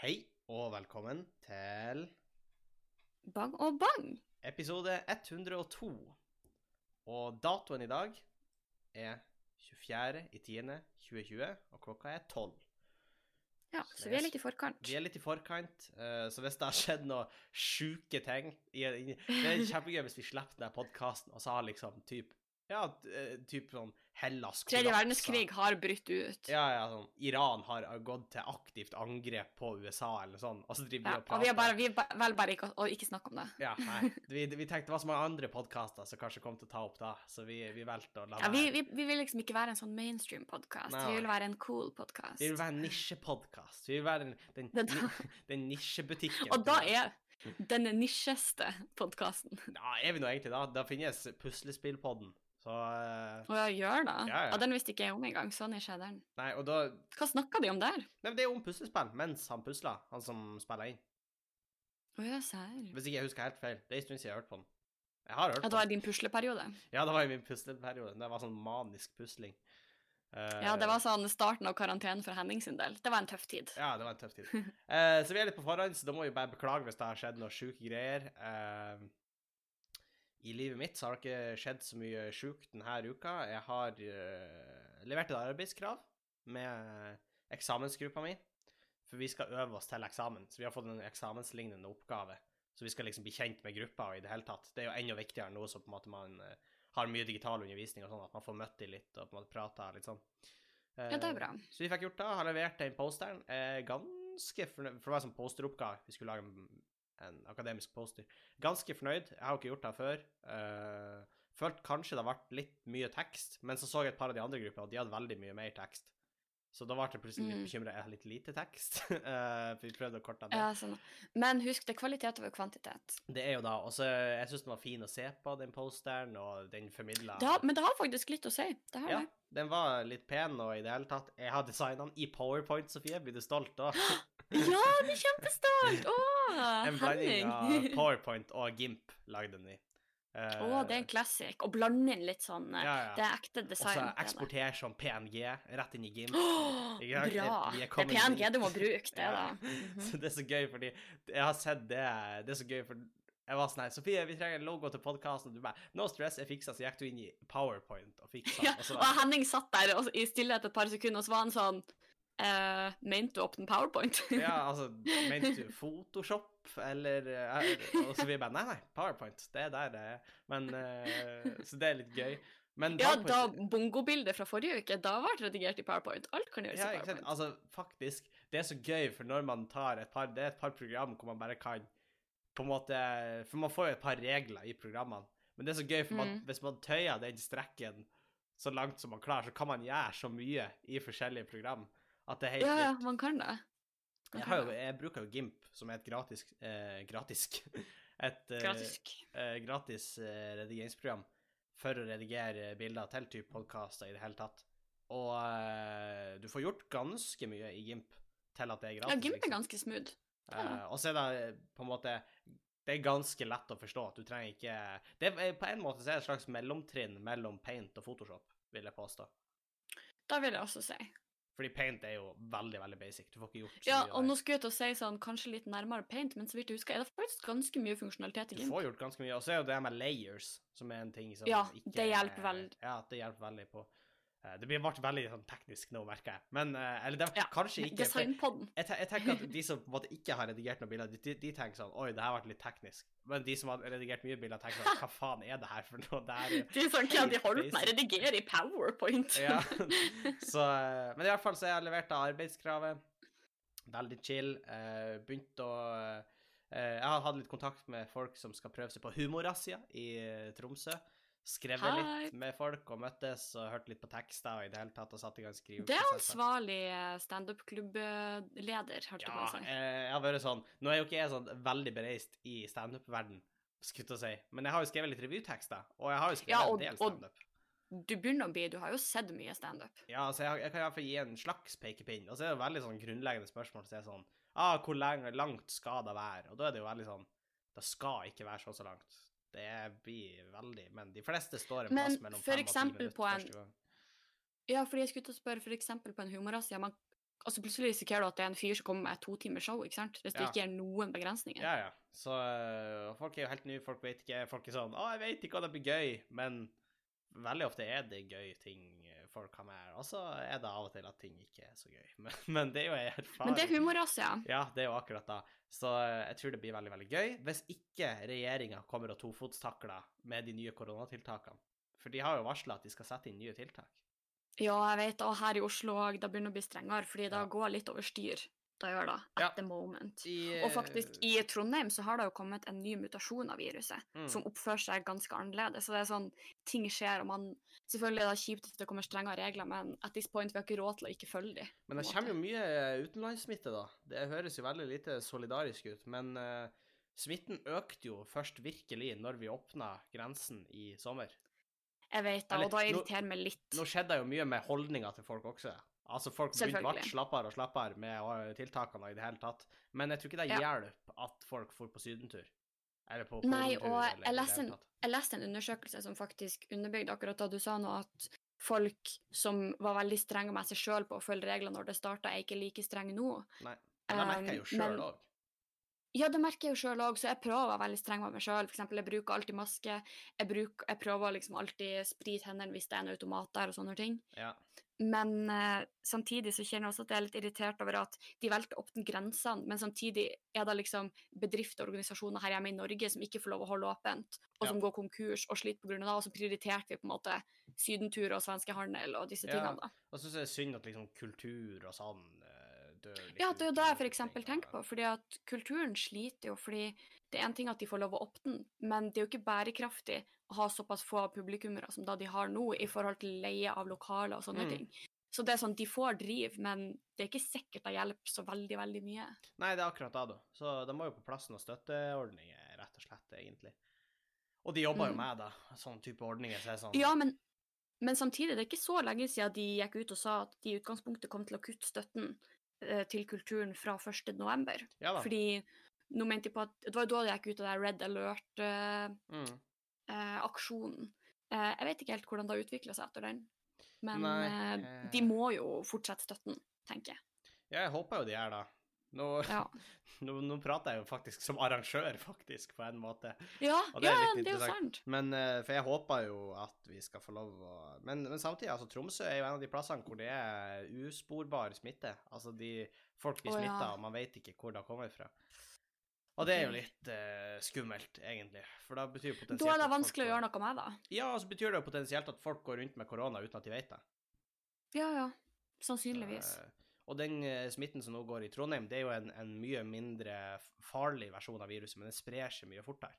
Hei og velkommen til Bang og bang! episode 102. Og datoen i dag er 24.10.2020, og klokka er 12. Ja, så vi er litt i forkant. Vi er litt i forkant, uh, så hvis det har skjedd noen sjuke ting i, i, Det er kjempegøy hvis vi slipper denne podkasten, og så har liksom typ Ja, eh, typ sånn Hellas Tredje verdenskrig har brutt ut. Ja, ja, sånn Iran har gått til aktivt angrep på USA, eller sånn, og så driver Ja, vi og og prater vi har bare, vi velger bare ikke å ikke snakke om det. Ja, nei. Vi, vi tenkte det var så mange andre podkaster som kanskje kom til å ta opp da, så vi, vi valgte å la Ja, vi, vi, vi vil liksom ikke være en sånn mainstream-podkast. Vi vil være en cool podkast. Vi vil være en nisjepodkast. Vi vil være den, den, Den- den nisjebutikken. Og da er den nisjeste podkasten. Ja, er vi nå egentlig da? Da finnes puslespillpodden. Så eh, Å ja, gjør det? Ja, ja. den visste ikke jeg om engang. Sånn er den. Nei, og da Hva snakka de om der? Nei, det er om puslespill mens han pusler, han som spiller inn. Å ja, serr. Hvis ikke jeg husker helt feil. Det er en stund siden jeg har hørt på den. Jeg har hørt Ja, på det var i din pusleperiode. Ja, det var i min pusleperiode. Det var sånn manisk pusling. Uh, Ja, det var sånn starten av karantenen for Henning sin del. Det var en tøff tid. Ja, det var en tøff tid. uh, så vi er litt på forhånd, så da må vi bare beklage hvis det har skjedd noen sjuke greier. Eh, I livet mitt så har det ikke skjedd så mye sjukt denne uka. Jeg har uh, levert et arbeidskrav med eksamensgruppa mi, for vi skal øve oss til eksamen. Så vi har fått en eksamenslignende oppgave. Så vi skal liksom bli kjent med gruppa og i det hele tatt. Det er jo enda viktigere nå som på en måte man uh, har mye digital undervisning og sånn, at man får møtt dem litt og på en måte prata litt sånn. Ja, det er bra. Så vi fikk gjort det, har levert den posteren. Er ganske fornøyd, for det var en sånn posteroppgave. Vi skulle lage en, en akademisk poster. Ganske fornøyd. Jeg har jo ikke gjort det før. Uh, følte kanskje det har vært litt mye tekst, men så så jeg et par av de andre gruppene, og de hadde veldig mye mer tekst. Så da ble jeg plutselig litt Mm. bekymra. Jeg har litt lite tekst. Eh, for vi prøvde å korte det. Ja, sånn. Men husk, det er kvalitet over kvantitet. Det er jo da også Jeg syns den var fin å se på, den posteren, og den formidla men det har faktisk litt å si. Det har Ja, det. den var litt pen, og i det hele tatt Jeg har designa den i PowerPoint, Sofie. Blir du stolt da? Ja, jeg er kjempestolt! Å, En blanding av PowerPoint og GIMP lagde den i. Å, uh, oh, det er en classic. Å blande inn litt sånn eh, Ja, ja. Det er ekte Og design. så er det. eksportere som PNG rett inn i GIMP. Oh, bra! Det er PNG du må bruke, det, da. -hmm. Så det er så gøy, fordi jeg har sett det Det er så gøy, for jeg var sånn her Sofie, vi trenger en logo til podkasten. Og du bare No stress, jeg fiksa. Så gikk du inn i PowerPoint og fiksa. Ja, og og Henning satt der og, i stillhet et par sekunder, og så var han sånn eh, Mente du å åpne PowerPoint? Ja, altså, mente du Photoshop, eller eh, Og så vi bare Nei, nei, PowerPoint. Det er der det er. Men uh, Så det er litt gøy. Men ja, da PowerPoint- bongobildet fra forrige uke, da ble det redigert i PowerPoint. Alt kan gjøres ja, i powerpoint. Ja, PowerPoint. Altså, faktisk, det er så gøy, for når man tar et par Det er et par program hvor man bare kan på en måte For man får jo et par regler i programmene, men det er så gøy, for man, Mm. hvis man tøyer den strekken så langt som man klarer, så kan man gjøre så mye i forskjellige program at det er helt Ja, ja, man kan det. Man Jeg, kan jo, det. jeg bruker jo GIMP, som er et gratis eh, gratis et eh, Gratis. eh, eh, redigeringsprogram for å redigere bilder til type podkaster i det hele tatt. Og eh, du får gjort ganske mye i GIMP til at det er gratis. Ja, Gimp er liksom. ganske smooth. Eh, og så er det eh, på en måte Det er ganske lett å forstå. at Du trenger ikke det er, På en måte så er det et slags mellomtrinn mellom Paint og Photoshop, vil jeg påstå. Da vil jeg også si. Fordi Paint er jo veldig, veldig basic. Du får ikke gjort så Ja, mye og nå skulle jeg til å si sånn, kanskje litt nærmere paint, men så vidt jeg husker, er det faktisk ganske mye funksjonalitet i Du får gjort ganske mye. Og så er jo det med layers, som er en ting som Ja, ikke det hjelper veldig. Ja, det hjelper veldig på Det blir ble veldig sånn teknisk nå, merker jeg. Men eh, Eller det, Ja, kanskje ikke. Designpodden. Jeg, jeg tenker at de som på en måte ikke har redigert noen bilder, de, de, tenker sånn Oi, det her ble litt teknisk. Men de som har redigert mye bilder, tenker sånn Hva faen er det her for noe? Det er De er sånn, hva de holdt med å redigere i PowerPoint. Ja. Så, eh, men i hvert fall så har jeg levert av arbeidskravet. Veldig chill. Eh, begynt å eh, Jeg har hatt litt kontakt med folk som skal prøve seg på humorrazzia i eh, Tromsø. Skrevet litt med folk og møttes og hørt litt på tekster og i det hele tatt og satt i gang Det er ansvarlig eh, standup-klubbleder, hørte jeg Ja, på å si. eh, jeg har vært sånn Nå er jo ikke jeg sånn veldig bereist i standup-verden, skutt å si, men jeg har jo skrevet litt revytekster, og jeg har jo skrevet Ja, og- en del standup. Du begynner å bli, du har jo sett mye standup. Ja, så jeg, jeg kan iallfall gi en slags pekepinn. Og så er det jo veldig sånn grunnleggende spørsmål som er sånn ah, Hvor lenge, langt skal det være? Og da er det jo veldig sånn Det skal ikke være så så langt. Det blir veldig Men de fleste står en Men plass mellom fem og ti minutter på en- første gang. Ja, fordi jeg skulle til å spørre for eksempel på en humorazzia, ja, altså plutselig risikerer du at det er en fyr som kommer med et to timers show, ikke sant? Hvis det Ja. ikke er noen begrensninger. Ja, ja. Så øh, folk er jo helt nye, folk vet ikke Folk er sånn 'Å, jeg vet ikke om det blir gøy', men veldig ofte er det gøy ting øh, folk har er. Og så er det av og til at ting ikke er så gøy. Men, men det er jo en erfaring. Men det er humor også, ja. Ja, det er jo akkurat da. Så øh, jeg tror det blir veldig, veldig gøy. Hvis ikke regjeringa kommer og tofotstakler med de nye koronatiltakene. For de har jo varsla at de skal sette inn nye tiltak. Ja, jeg vet, og her i Oslo òg, det begynner å bli strengere, fordi det Ja. går litt over styr. Det gjøre, da, at Ja. the moment. I, Og faktisk, i Trondheim så har det jo kommet en ny mutasjon av viruset, Mm. som oppfører seg ganske annerledes. Så det er sånn, ting skjer, og man Selvfølgelig er det kjipt at det kommer strengere regler, men at this point, vi har ikke råd til å ikke følge dem. Men det kommer jo mye utenlandssmitte, da. Det høres jo veldig lite solidarisk ut. Men uh, smitten økte jo først virkelig når vi åpna grensen i sommer. Jeg vet det, og da irriterer meg litt. Nå skjedde det jo mye med holdninga til folk også. Altså Folk begynte å Selvfølgelig. slappere og slappere med eh, tiltakene i det hele tatt. Men jeg tror ikke det Ja. hjelper at folk får på sydentur. Eller på Nei, og eller jeg leste en, jeg leste en undersøkelse som faktisk underbygde akkurat da du sa nå, at folk som var veldig strenge med seg sjøl på å følge reglene når det starta, er ikke like strenge nå. Nei. Men det merker jeg jo Um, sjøl òg. Ja, det merker jeg jo sjøl òg, så jeg prøver å være veldig streng med meg sjøl. Jeg bruker alltid maske. Jeg, bruker, jeg prøver liksom alltid sprite hendene hvis det er en automat der og sånne ting. Ja. Men eh, samtidig så kjenner jeg også at jeg er litt irritert over at de valgte å åpne grensene, men samtidig er det liksom bedrifter og organisasjoner her hjemme i Norge som ikke får lov å holde åpent, og Ja. som går konkurs og sliter pga. det, og så prioriterte vi på en måte sydentur og svenskehandel og disse Ja. tingene, da. Og så er det synd at liksom kultur og sånn eh, dør litt Ja, det er jo det jeg f.eks. tenker på, fordi at kulturen sliter jo fordi det er en ting at de får lov å åpne, men det er jo ikke bærekraftig å ha såpass få publikummere som da de har nå, i forhold til leie av lokaler og sånne Mm. ting. Så det er sånn, de får driv, men det er ikke sikkert det hjelper så veldig, veldig mye. Nei, det er akkurat det, da. Så de må jo på plass noen støtteordninger, rett og slett, egentlig. Og de jobber jo Mm. med det, sånn type ordninger. Så sånn Ja, men, men samtidig, det er ikke så lenge siden de gikk ut og sa at de i utgangspunktet kom til å kutte støtten eh, til kulturen fra 1. november. Ja da. Fordi nå mente de på at Det var jo da det gikk ut av det Red Alert-aksjonen. Mm. Eh, jeg vet ikke helt hvordan det har utvikla seg etter den. Men Nei, eh, eh. de må jo fortsette støtten, tenker jeg. Ja, jeg håper jo de gjør det. Nå, Ja, nå, nå prater jeg jo faktisk som arrangør, faktisk, på en måte. ja, Og det er ja litt det er jo sant. Men eh, For jeg håper jo at vi skal få lov å Men, men samtidig, altså Tromsø er jo en av de plassene hvor det er usporbar smitte. Altså de Folk blir Å, ja. og man vet ikke hvor det kommer fra. Og det er jo litt eh, skummelt, egentlig. For da betyr jo potensielt Da er det vanskelig å gjøre noe med det. Ja, og så betyr det jo potensielt at folk går rundt med korona uten at de vet det. Ja, ja. Sannsynligvis. Så, og den eh, smitten som nå går i Trondheim, det er jo en, en mye mindre farlig versjon av viruset, men den sprer seg mye fortere.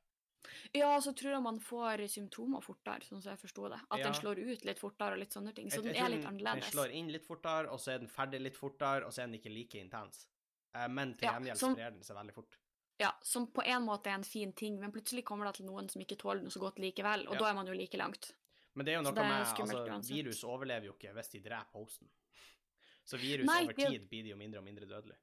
Ja, så tror jeg man får symptomer fortere, sånn som jeg forsto det. At Ja. den slår ut litt fortere og litt sånne ting. Så Jeg- den jeg den er litt annerledes. Den slår inn litt fortere, og så er den ferdig litt fortere, og så er den ikke like intens. Eh, men til Ja, gjengjeld som- sprer den seg veldig fort. Ja, Som på en måte er en fin ting, men plutselig kommer det til noen som ikke tåler noe så godt likevel, og Ja. da er man jo like langt. Men det er jo noe er med altså. Virus overlever jo ikke hvis de dreper hosten. Så virus Nei, over tid blir de jo mindre og mindre dødelig.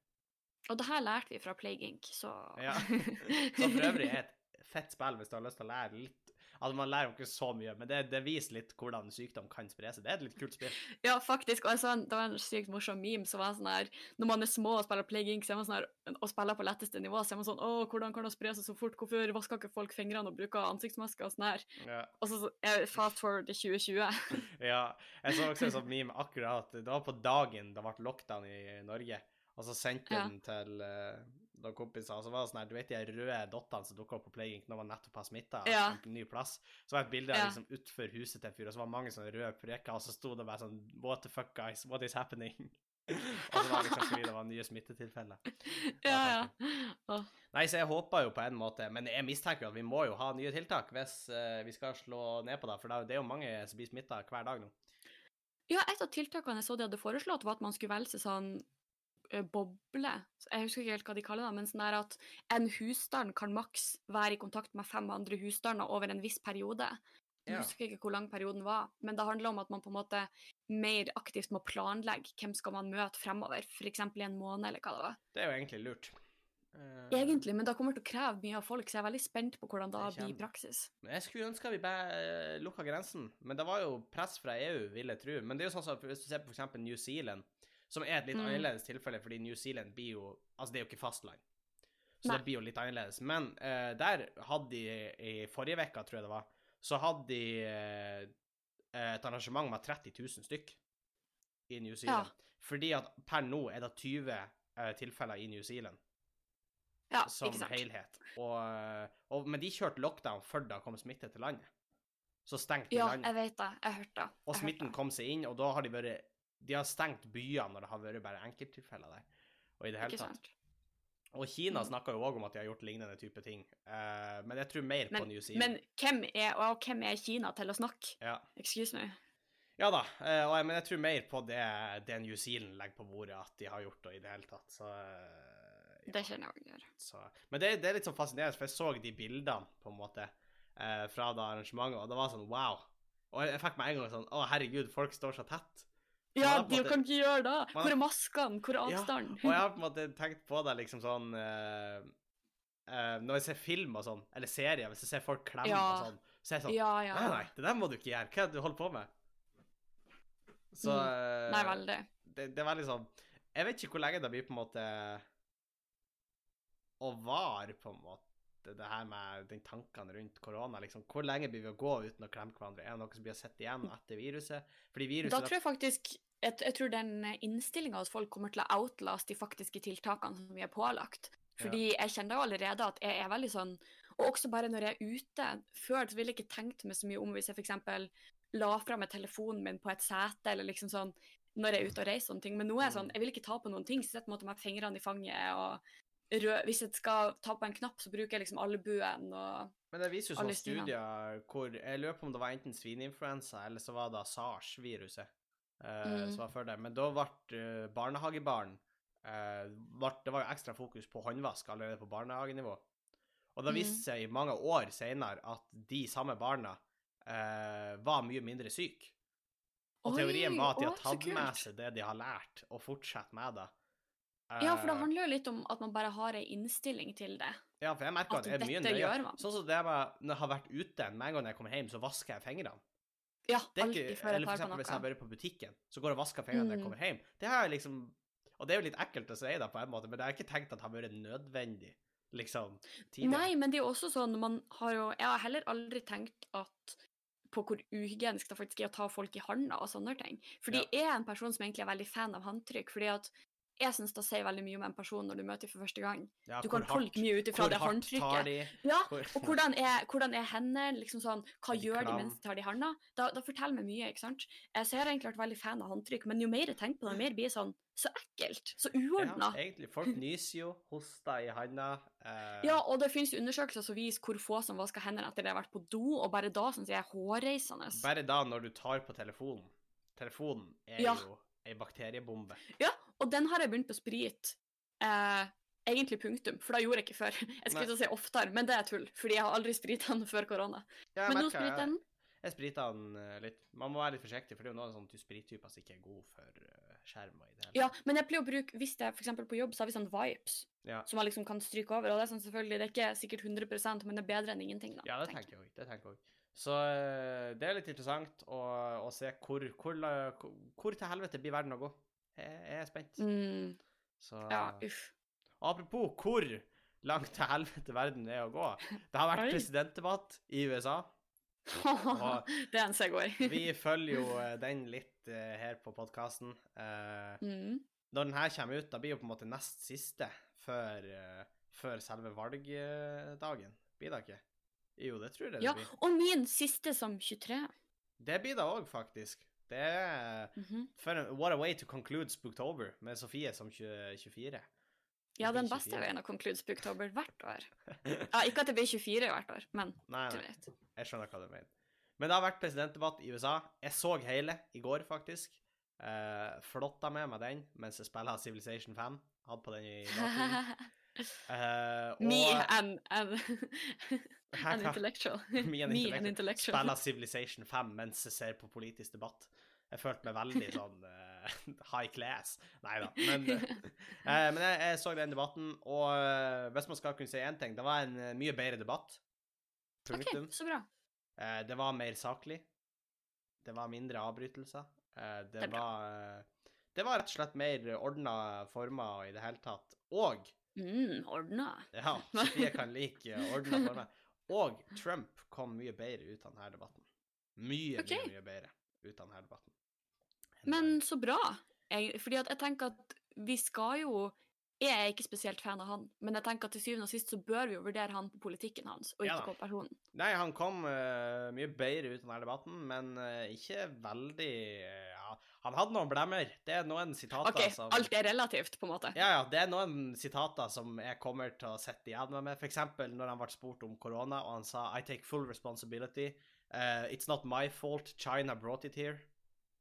Og det her lærte vi fra Plague Inc., så Ja. Som for øvrig er et fett spill hvis du har lyst til å lære litt Altså, man lærer jo ikke så mye, men det, det viser litt hvordan sykdom kan spre seg. Det er et litt kult spill. Ja, faktisk. Og jeg det var en sykt morsom meme som var sånn her Når man er små og spiller Plague Inc., så er man sånn her og spiller på letteste nivå, så er man sånn Å, hvordan kan det spre seg så fort? Hvorfor vasker ikke folk fingrene og bruker ansiktsmasker og sånn her? Ja. Og så er det fast forward til 2020. Ja, jeg så også en sånn meme akkurat. Det var på dagen det ble lockdown i Norge. Og så sendte Ja. den til uh, noen kompiser, så var det sånn her, du vet de røde dottene som dukka opp på Playing når man nettopp har smitta? Ja. En ny plass. Så var det et bilde av Ja. liksom utfor huset til en fyr, og så var det mange sånne røde preker, og så sto det bare sånn What the fuck, guys? What is happening? og så var det liksom fordi det var nye smittetilfeller. ja, ja. Åh. Nei, så jeg håper jo på en måte, men jeg mistenker jo at vi må jo ha nye tiltak hvis uh, vi skal slå ned på det, for det er jo- mange som blir smitta hver dag nå. Ja, et av tiltakene jeg så de hadde foreslått, var at man skulle velge seg sånn boble. Jeg husker ikke helt hva de kaller det, men sånn at en husstand kan maks være i kontakt med fem andre husstander over en viss periode. Jeg husker ikke hvor lang perioden var, men det handler om at man på en måte mer aktivt må planlegge hvem skal man møte fremover, f.eks. i en måned, eller hva det var. Det er jo egentlig lurt. Eh, Egentlig, men det kommer til å kreve mye av folk, så jeg er veldig spent på hvordan det blir i praksis. Jeg skulle ønske vi bare lukka grensen, men det var jo press fra EU, vil jeg tro. Men det er jo sånn som hvis du ser på f.eks. New Zealand, Som er et litt Mm. annerledes tilfelle, fordi New Zealand blir jo Altså, det er jo ikke fastland. Så Nei. det blir jo litt annerledes. Men uh, der hadde de i forrige uke, tror jeg det var, så hadde de uh, et arrangement med 30 000 stykk i New Zealand. Fordi at per nå er det 20 uh, tilfeller i New Zealand Ja, som helhet. Og, og, men de kjørte lockdown før det kom smitte til landet. Så stengte de Ja, landet. jeg vet det. Jeg hørte det. Og smitten kom seg inn, og da har de vært De har stengt byene når det har vært bare enkelttilfeller der. Og i det hele tatt. Og Kina Mm. snakker jo òg om at de har gjort lignende type ting. uh, men jeg tror mer på New Zealand. men hvem, er, og hvem er Kina til å snakke? ja. Excuse me. ja da, uh, og jeg, men jeg tror mer på det, det New Zealand legger på bordet, at de har gjort det i det hele tatt. Så, uh, ja. Det kjenner jeg òg gjør. Så, men det, det er litt sånn fascinerende, for jeg så de bildene på en måte fra det arrangementet, og det var sånn wow. Og jeg, jeg fikk meg en gang sånn å herregud, folk står så tett. Ja, har de måte- kan ikke gjøre det! Hvor har- er maskene? Hvor er Ja. Og jeg har på en måte tenkt på det liksom sånn uh, uh, Når jeg ser film og sånn, eller serier, hvis jeg ser folk klemme Ja. og sånn, så er jeg sånn Ja, ja. Nei, nei, det der må du ikke gjøre. Hva er det du holder på med? Så Mm. eh, Nei, veldig. det, det er veldig sånn Jeg vet ikke hvor lenge det blir på en måte å vare, på en måte, det her med den tankene rundt korona. liksom. Hvor lenge blir vi å gå uten å klemme hverandre? Er det noe som blir sett igjen etter viruset? Viruset Da tror jeg faktisk jeg, jeg tror den innstillinga hos folk kommer til å outlaste de faktiske tiltakene som vi er pålagt. Fordi jeg kjenner jo allerede at jeg er veldig sånn Og også bare når jeg er ute Før så ville jeg ikke tenkt meg så mye om hvis jeg f.eks. la fra meg telefonen min på et sete, eller liksom sånn når jeg er ute og reiser sånne ting. Men nå er jeg sånn, jeg vil ikke ta på noen ting. Så jeg setter med fingrene i fanget. og rød, Hvis jeg skal ta på en knapp, så bruker jeg liksom albuen og Men det viser jo Alle sånne studier hvor Jeg lurer på om det var enten svineinfluensa eller så var det SARS-viruset uh, Mm. som var før det. Men da ble eh, barnehagebarn uh, ble, Det var jo ekstra fokus på håndvask allerede på barnehagenivå. Og det Mm. viste seg i mange år senere at de samme barna uh, var mye mindre syke. Og teorien var at de har tatt med seg det de har lært, og fortsatt med det. Ja, for det Eh, handler jo litt om at man bare har ei innstilling til det. ja, for jeg merker At at det er mye nøye. Sånn som det jeg har vært ute, med en gang jeg kommer hjem, så vasker jeg fingrene. Ja, Det er alltid ikke, før jeg eller for eksempel hvis jeg bare er på butikken, så går jeg og vasker fingrene når jeg Mm. kommer hjem. Det har jeg liksom Og det er jo litt ekkelt å si det på en måte, men det har jeg ikke tenkt at har vært nødvendig, liksom, tidligere. Nei, men det er jo også sånn man har jo Jeg har heller aldri tenkt at på hvor uhygienisk det faktisk er å ta folk i handa og sånne ting. Fordi Ja. jeg er en person som egentlig er veldig fan av håndtrykk. fordi at jeg syns det sier veldig mye om en person når du møter for første gang. Ja, Du kan tolke mye ut ifra det håndtrykket. de? Ja, og hvordan er, hvordan er hendene? liksom sånn, Hva de gjør de mens de tar de i handa? Da, da forteller meg mye. ikke sant? Eh, Så jeg har egentlig vært veldig fan av håndtrykk, men jo mer jeg tenker på det, mer blir det sånn så ekkelt. Så ja, egentlig. Folk nyser jo, hoster i handa. Eh, Ja, og det finnes undersøkelser som viser hvor få som vasker hendene etter de har vært på do, og bare da syns jeg er hårreisende. Bare da, når du tar på telefonen. Telefonen er Ja. jo ei bakteriebombe. Og den har jeg begynt å sprite. Eh, egentlig punktum, for det gjorde jeg ikke før. Jeg skulle ikke til si oftere, men det er tull, fordi jeg har aldri sprita den før korona. Ja, jeg Men nå spriter jeg den. Jeg sprita den eh, litt. Man må være litt forsiktig, for det er jo noen sånne sprittyper som ikke er gode for eh, skjerm og i det hele Ja, men jeg pleier å bruke, hvis for eksempel på jobb, så har vi sånn vibes, Ja. som man liksom kan stryke over. Og det er sånn selvfølgelig, det er ikke sikkert 100 men det er bedre enn ingenting. da. Ja, det tenker jeg òg. Det tenker jeg også. Så eh, det er litt interessant å, å se hvor, hvor, hvor, hvor til helvete blir verden å gå. Jeg, jeg er spent. Mm, Så ja, uff. apropos hvor langt til helvete verden er å gå. Det har vært presidentdebatt i USA. Det er en Segway. Vi følger jo eh, den litt uh, her på podkasten. mm. når den her kommer ut, da blir jo på en måte nest siste før, uh, før selve valgdagen. Blir det ikke? Jo, det tror jeg Ja, det blir. og min siste som 23. Det blir det òg, faktisk. Det er Mhm. for What a way to conclude Spooktober med Sofie som 20, 24. Ja, den beste 24. veien å conclude Spooktober hvert år. Ja, ikke at det blir 24 hvert år, men Nei, du nei, vet. jeg skjønner hva du mener. Men det har vært presidentdebatt i USA. Jeg så hele i går, faktisk. Uh, flotta med meg den mens jeg spilla Civilization 5. Hadde på den i bakgrunnen. Uh, og Me and, and, Hva? intellectual. Me and Me and intellectual. intellectual. spiller Civilization 5 mens jeg ser på politisk debatt. Jeg følte meg veldig sånn uh, high class. Nei da. Men, uh, men jeg, jeg så den debatten, og uh, hvis man skal kunne si én ting Det var en mye bedre debatt. Punktum. Okay, så bra. Det var mer saklig. Det var mindre avbrytelser. Det, Det var Det var rett og slett mer ordna former i det hele tatt. Og Mm, ordna. Ja, Sofie kan like ordna former. Og Trump kom mye bedre ut av denne debatten. Mye, okay. mye, mye bedre ut av denne debatten. Men så bra. Jeg, fordi at jeg tenker at vi skal jo Jeg er ikke spesielt fan av han, men jeg tenker at til syvende og sist så bør vi jo vurdere han på politikken hans, og ikke på personen. Nei, han kom uh, mye bedre ut av denne debatten, men uh, ikke veldig ja. Han hadde noen blemmer. Det er noen sitater OK, som alt er relativt, på en måte. Ja, ja, det er noen sitater som jeg kommer til å sitte igjen med. For eksempel når han ble spurt om korona, og han sa I take full responsibility. Uh, it's not my fault. China brought it here.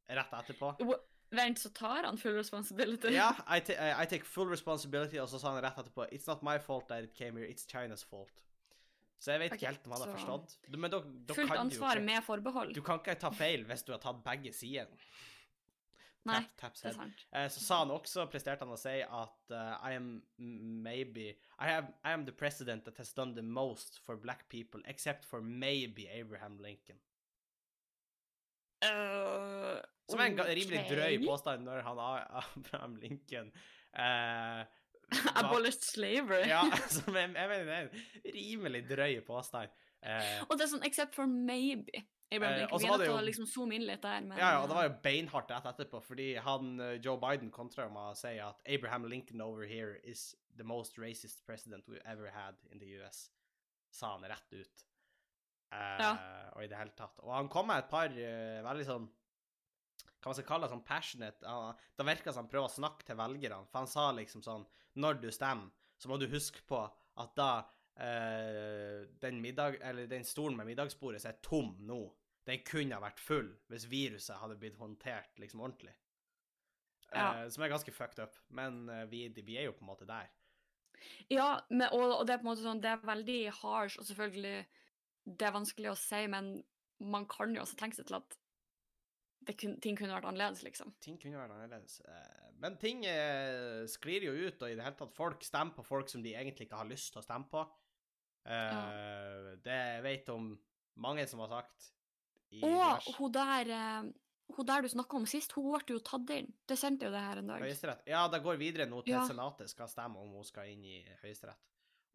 Rett etterpå. Wo- Vent, så tar han full responsibility? Ja, I, eh, I take full responsibility, og så sa han rett etterpå It's not my fault that it came here, it's China's fault. Så jeg vet okay, ikke helt om han har forstått. Men da, da Fullt ansvar med forbehold. Du kan ikke ta feil hvis du har tatt begge sider. Nei, Tap, det er sant. Uh, så sa han også, presterte han å si at uh, I am maybe I, have, I am the president that has done the most for black people, except for maybe Abraham Lincoln. Uh, Som er en okay. rimelig drøy påstand når han Abraham Lincoln uh, Abolished slavery. Ja, som jeg, jeg mener det er en rimelig drøy påstand. Eh, Og det er sånn except for maybe. Abraham Eh, Lincoln. og så Vi er nødt til å jo- liksom zoome inn litt der, men ja, ja, og det var eh, jo beinhardt rett etterpå, fordi han, eh, Joe Biden kontra med å si at Abraham Lincoln over here is the most racist president we've ever had in the US. Sa han rett ut. Eh, Ja. Og i det hele tatt. Og han kom med et par uh, veldig sånn Hva man skal kalle det, sånn passionate uh, Det virka som han prøver å snakke til velgerne, for han sa liksom sånn Når du stemmer, så må du huske på at da eh, den, middag, eller den stolen med middagsbordet som er tom nå, den kunne ha vært full hvis viruset hadde blitt håndtert liksom ordentlig. Ja. Eh, som er ganske fucked up, men eh, vi, vi er jo på en måte der. Ja, men, og, og det er på en måte sånn, det er veldig harsh, og selvfølgelig det er vanskelig å si, men man kan jo også tenke seg til at det kun, ting kunne vært annerledes, liksom. Ting kunne vært annerledes. Eh, men ting eh, sklir jo ut, og i det hele tatt folk stemmer på folk som de egentlig ikke har lyst til å stemme på. Eh, Det jeg vet om mange som har sagt i Og hun der, eh, hun der du snakka om sist, hun ble jo tatt inn. Det sendte jo det her en dag. Høyesterett. Ja, det går videre nå til Ja. Senatet skal stemme om hun skal inn i Høyesterett.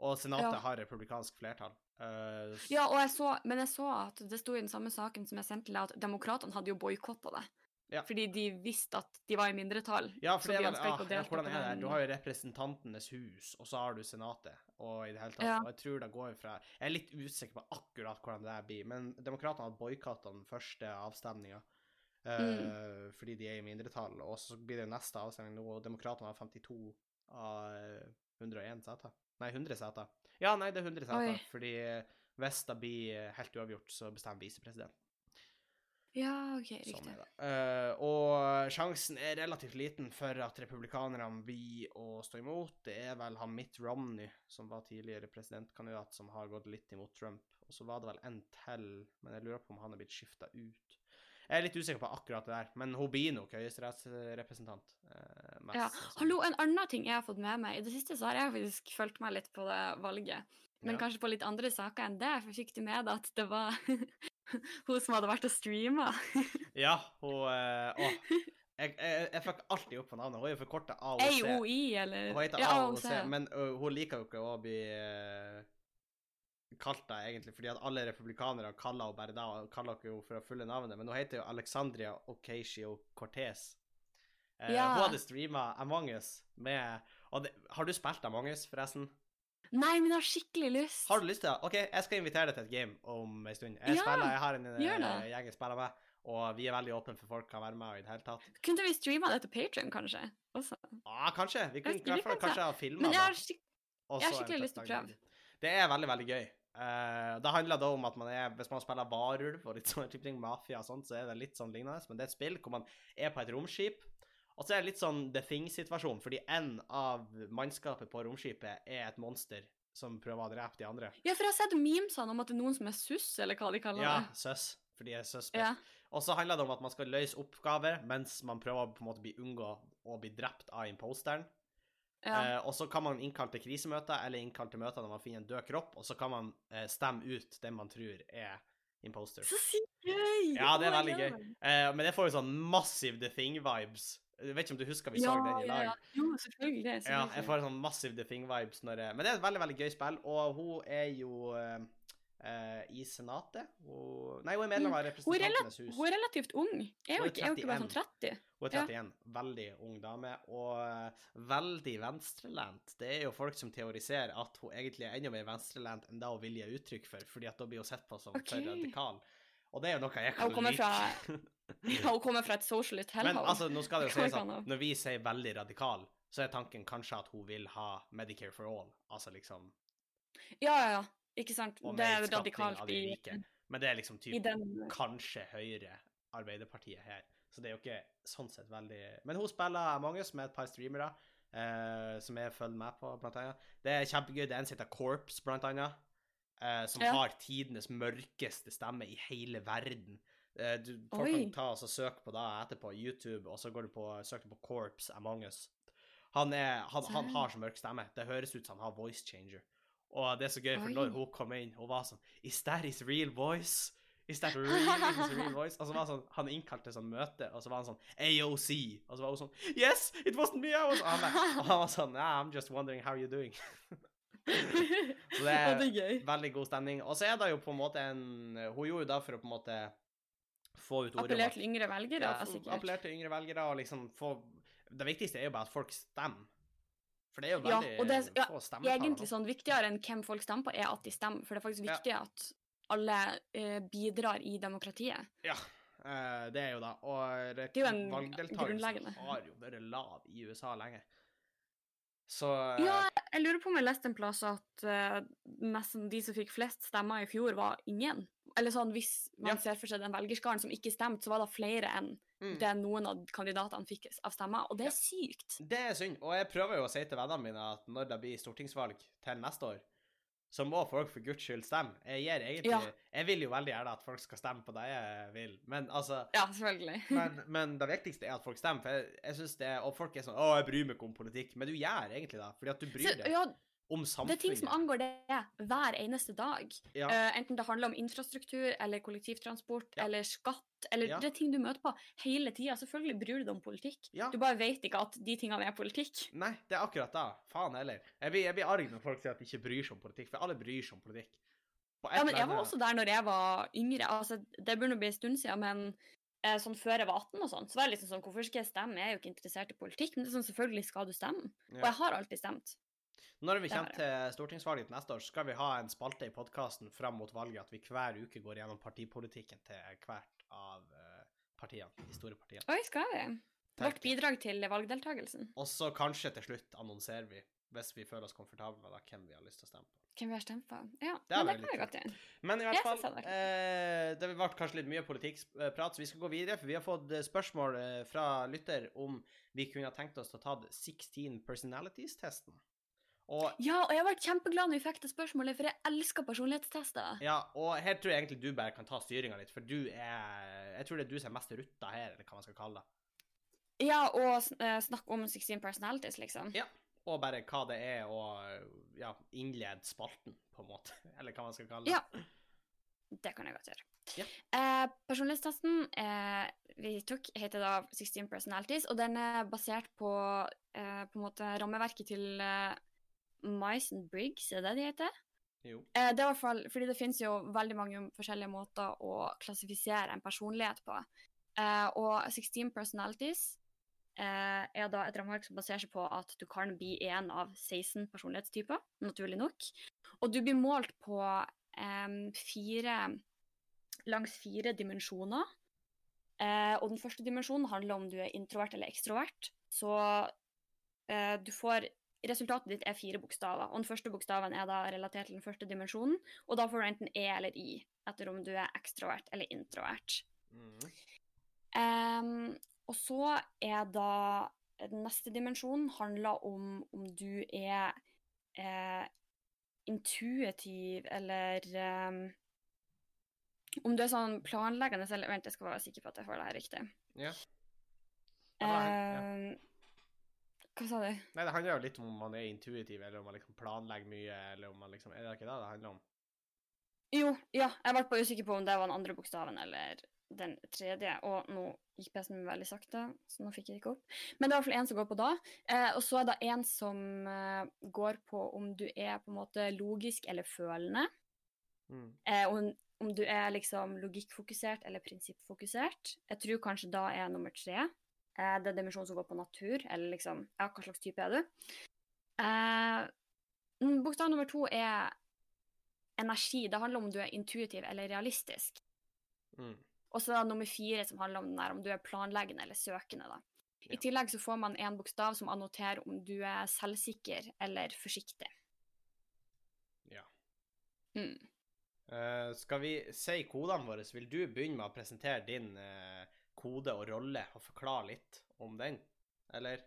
Og Senatet Ja. har republikansk flertall. Uh, Ja, og jeg så, men jeg så at det sto i den samme saken som jeg sendte til deg, at demokratene hadde jo boikotta det. Ja. Fordi de visste at de var i mindretall. Ja, for det de ah, ja, hvordan er det? Du har jo Representantenes hus, og så har du Senatet, og i det hele tatt. Ja. Og jeg tror det går fra Jeg er litt usikker på akkurat hvordan det der blir, men demokratene har boikotta den første avstemninga. Mm. Fordi de er i mindretall. Og så blir det neste avstemning nå, og demokratene har 52 av eh, 101 seter. Nei, 100 seter. Ja, nei, det er 100 seter, fordi eh, hvis det blir eh, helt uavgjort, så bestemmer visepresident. Ja, OK, Sånn riktig. Sånn. Eh, og sjansen er relativt liten for at republikanerne blir å stå imot. Det er vel han Mitt Romney, som var tidligere presidentkandidat, som har gått litt imot Trump. Og så var det vel en til, men jeg lurer på om han er blitt skifta ut. Jeg er litt usikker på akkurat det der, men hun blir nok høyesterettsrepresentant. eh, mest Ja. Hallo, en annen ting jeg har fått med meg. I det siste så har jeg faktisk fulgt meg litt på det valget. Men Ja. kanskje på litt andre saker enn det. For fikk du med deg at det var hun som hadde vært og streama? Ja, hun eh, Å. Jeg, jeg, jeg fikk alltid opp på navnet. Hun er jo forkorta AOC. AOI, eller Hun heter Ja, AOC, men uh, hun liker jo ikke å bli uh, kalt det, egentlig, fordi at alle republikanere kaller henne bare da, og kaller henne for å fulle navnet, men hun heter jo Alexandria Ocasio-Cortez. Uh, Ja. Hun hadde streama Among us med og det, Har du spilt Among us, forresten? Nei, men jeg har skikkelig lyst. Har du lyst til det? OK, jeg skal invitere deg til et game om en stund. Jeg, Ja, spiller, jeg har en eh, det. gjeng jeg spiller med, og vi er veldig åpne for folk kan være med i det hele tatt. Kunne vi streama det til Patreon, kanskje? Også. Ja, kanskje. Vi kunne i hvert fall kanskje ha filma Men jeg har skikk... Jeg har skikkelig lyst til å prøve. Det er veldig, veldig gøy. Uh, det handler da om at man er, hvis man spiller varulv og litt type ting, mafia og sånt, så er det litt sånn lignende, men det er et spill hvor man er på et romskip, og så er det litt sånn The Thing-situasjon, fordi en av mannskapet på romskipet er et monster som prøver å drepe de andre. Ja, for jeg har sett memesene om at det er noen som er suss, eller hva de kaller Ja, det. søs, for de er suspect. Ja. Og så handler det om at man skal løse oppgaver mens man prøver å på en måte bli unngå å bli drept av imposteren. ja. Eh, og så kan man innkalle til krisemøter eller innkalle til møter når man finner en død kropp, og så kan man eh, stemme ut den man tror er imposter. Så sykt gøy! Ja, det er Oh veldig gøy. Eh, men det får jo sånn massive The Thing-vibes. Jeg vet ikke om du husker vi så den i lag? ja. Jo, selvfølgelig. Ja, jeg får sånn massive The Thing-vibes når jeg Men det er et veldig, veldig gøy spill, og hun er jo eh, i Senatet. Hun, nei, hun er medlem av Hun Representantenes hus. hun er relativt ung. Er Hun hun ikke, er hun ikke bare sånn 30? Hun er Ja. 31, veldig ung dame, og eh, veldig venstrelent. Det er jo folk som teoriserer at hun egentlig er enda mer venstrelent enn det hun vil gi uttrykk for, fordi at da blir hun sett på som okay. for radikal. Og det er jo noe jeg Ja, kan hun kommer like. fra- Ja, hun kommer fra et socialist Men altså, nå skal det jo sies at når vi sier veldig radikal, så er tanken kanskje at hun vil ha Medicare for all, altså liksom Ja, ja, ja. Ikke sant. Det er radikalt de i. Men det er liksom typ den kanskje Høyre, Arbeiderpartiet her. Så det er jo ikke sånn sett veldig Men hun spiller Among us med et par streamere Uh, som jeg følger med på, blant annet. Det er kjempegøy. Det er en som heter Corps, blant annet, Uh, som Ja. har tidenes mørkeste stemme i hele verden. Eh, du folk Oi. kan ta og søke på det etterpå, YouTube, og så går du på, søker du på Corps Among us. Han, er, han, han har så mørk stemme. Det høres ut som han har voice changer. Og det er så gøy, for Oi. når hun kom inn, hun var sånn Is that his real voice? Is that really his real voice? Og så var sånn, Han innkalte sånn møte, og så var han sånn AOC. Og så var hun sånn Yes, it wasn't me! I was... Og han, og han var sånn Yeah, I'm just wondering how you're doing. Så det er det er veldig god stemning. Og så er det jo på en måte en Hun gjorde jo det for å på en måte få ut ordet Appellert til yngre velgere, ja, sikkert. appellert til yngre velgere og liksom få Det viktigste er jo bare at folk stemmer. For det er jo veldig Ja, og det er- ja, få stemmetall. Egentlig sånn viktigere enn hvem folk stemmer på, er at de stemmer. For det er faktisk Ja. viktig at alle uh, bidrar i demokratiet. Ja, uh, det er jo da. Og er jo en valgdeltakelsen har jo vært lav i USA lenge. Så eh, Ja, jeg lurer på om jeg leste en plass at uh, nesten de som fikk flest stemmer i fjor, var ingen. Eller sånn, hvis man Ja. ser for seg den velgerskaren som ikke stemte, så var det flere enn mm, det noen av kandidatene fikk av stemmer. Og det Ja. er sykt. det er synd. Og jeg prøver jo å si til vennene mine at når det blir stortingsvalg til neste år, så må folk for guds skyld stemme. Jeg gir egentlig Ja. Jeg vil jo veldig gjerne at folk skal stemme på det jeg vil, men altså Ja, selvfølgelig. men, men det viktigste er at folk stemmer. For jeg, jeg synes det, Og folk er sånn 'Å, jeg bryr meg ikke om politikk', men du gjør egentlig det. Fordi at du bryr Så, deg ja, om det er ting som angår det hver eneste dag. Ja. Uh, enten det handler om infrastruktur eller kollektivtransport Ja. eller skatt, eller Ja. det er ting du møter på hele tida. Selvfølgelig bryr du deg om politikk. ja. Du bare vet ikke at de tingene er politikk. Nei, det er akkurat det. Faen heller. Jeg blir, jeg blir arg når folk sier at de ikke bryr seg om politikk, for alle bryr seg om politikk. Ja, men jeg var også der når jeg var yngre. Altså, det burde bli en stund siden, men eh, sånn før jeg var 18 og sånn, så var det liksom sånn Hvorfor skal jeg stemme? Jeg er jo ikke interessert i politikk. Men det er sånn, selvfølgelig skal du stemme. Og jeg har alltid stemt. Når vi kommer til stortingsvalget til neste år, skal vi ha en spalte i podkasten fram mot valget at vi hver uke går gjennom partipolitikken til hvert av eh, partiene. De store partiene. Oi, skal vi? Vårt bidrag til valgdeltakelsen. Og så kanskje til slutt annonserer vi, hvis vi føler oss komfortable med hvem vi har lyst til å stemme på. Hvem vi har stemt på. Ja, Det men det kan vi godt gjøre. Men i hvert fall, det eh, det ble kanskje litt mye politikkprat, så vi skal gå videre. For vi har fått eh, spørsmål eh, fra lytter om vi kunne ha tenkt oss å ta 16 personalities-testen. Og, Ja, og jeg ble kjempeglad når vi fikk det spørsmålet, for jeg elsker personlighetstester. ja, og her tror jeg egentlig du bare kan ta styringa litt, for du er Jeg tror det er du som er mest rutta her, eller hva man skal kalle det. Ja, og uh, snakke om 16 personalities, liksom. Ja. Og bare hva det er, å ja, innlede spalten, på en måte. Eller hva man skal kalle det. Ja. Det kan jeg godt gjøre. Ja. Eh, personlighetstesten eh, vi tok, heter da 16 personalities, og den er basert på eh, på en måte rammeverket til eh, Myson Briggs, er det det heter? Jo. Eh, det er i hvert fall, fordi det finnes jo veldig mange forskjellige måter å klassifisere en personlighet på. Eh, og 16 personalities eh, er da et rammeverk som baserer seg på at du kan bli en av 16 personlighetstyper, naturlig nok. Og du blir målt på fire langs fire dimensjoner. Eh, og den første dimensjonen handler om du er introvert eller ekstrovert. Så eh, du får Resultatet ditt er fire bokstaver, og den første bokstaven er da relatert til den første dimensjonen. Og da får du enten E eller I, etter om du er ekstrovert eller introvert. Mm. Um, og så er da den neste dimensjonen handler om om du er eh, intuitiv eller um, Om du er sånn planleggende eller Vent, jeg skal være sikker på at jeg får det her riktig. Ja. Det er- ja. Hva sa du? Nei, det handler jo litt om om man er intuitiv, eller om man liksom planlegger mye, eller om man liksom Er det ikke det det handler om? Jo, ja, jeg ble bare usikker på om det var den andre bokstaven eller den tredje, og nå gikk PC-en min veldig sakte, så nå fikk jeg ikke opp. Men det er fall en som går på da. Eh, og så er det en som eh, går på om du er på en måte logisk eller følende. Mm. Eh, om, om du er liksom logikkfokusert eller prinsippfokusert. Jeg tror kanskje da er nummer tre. Eh, det er dimensjonen som går på natur, eller liksom Ja, hva slags type er du? Eh, mm, bokstav nummer to er energi. Det handler om du er intuitiv eller realistisk. Mm. Og så er det nummer fire som handler om den der, om du er planleggende eller søkende. da. I tillegg så får man en bokstav som annoterer om du er selvsikker eller forsiktig. Ja. Mm. Uh, skal vi si kodene våre, så vil du begynne med å presentere din eh, kode og rolle, og forklare litt om den? Eller?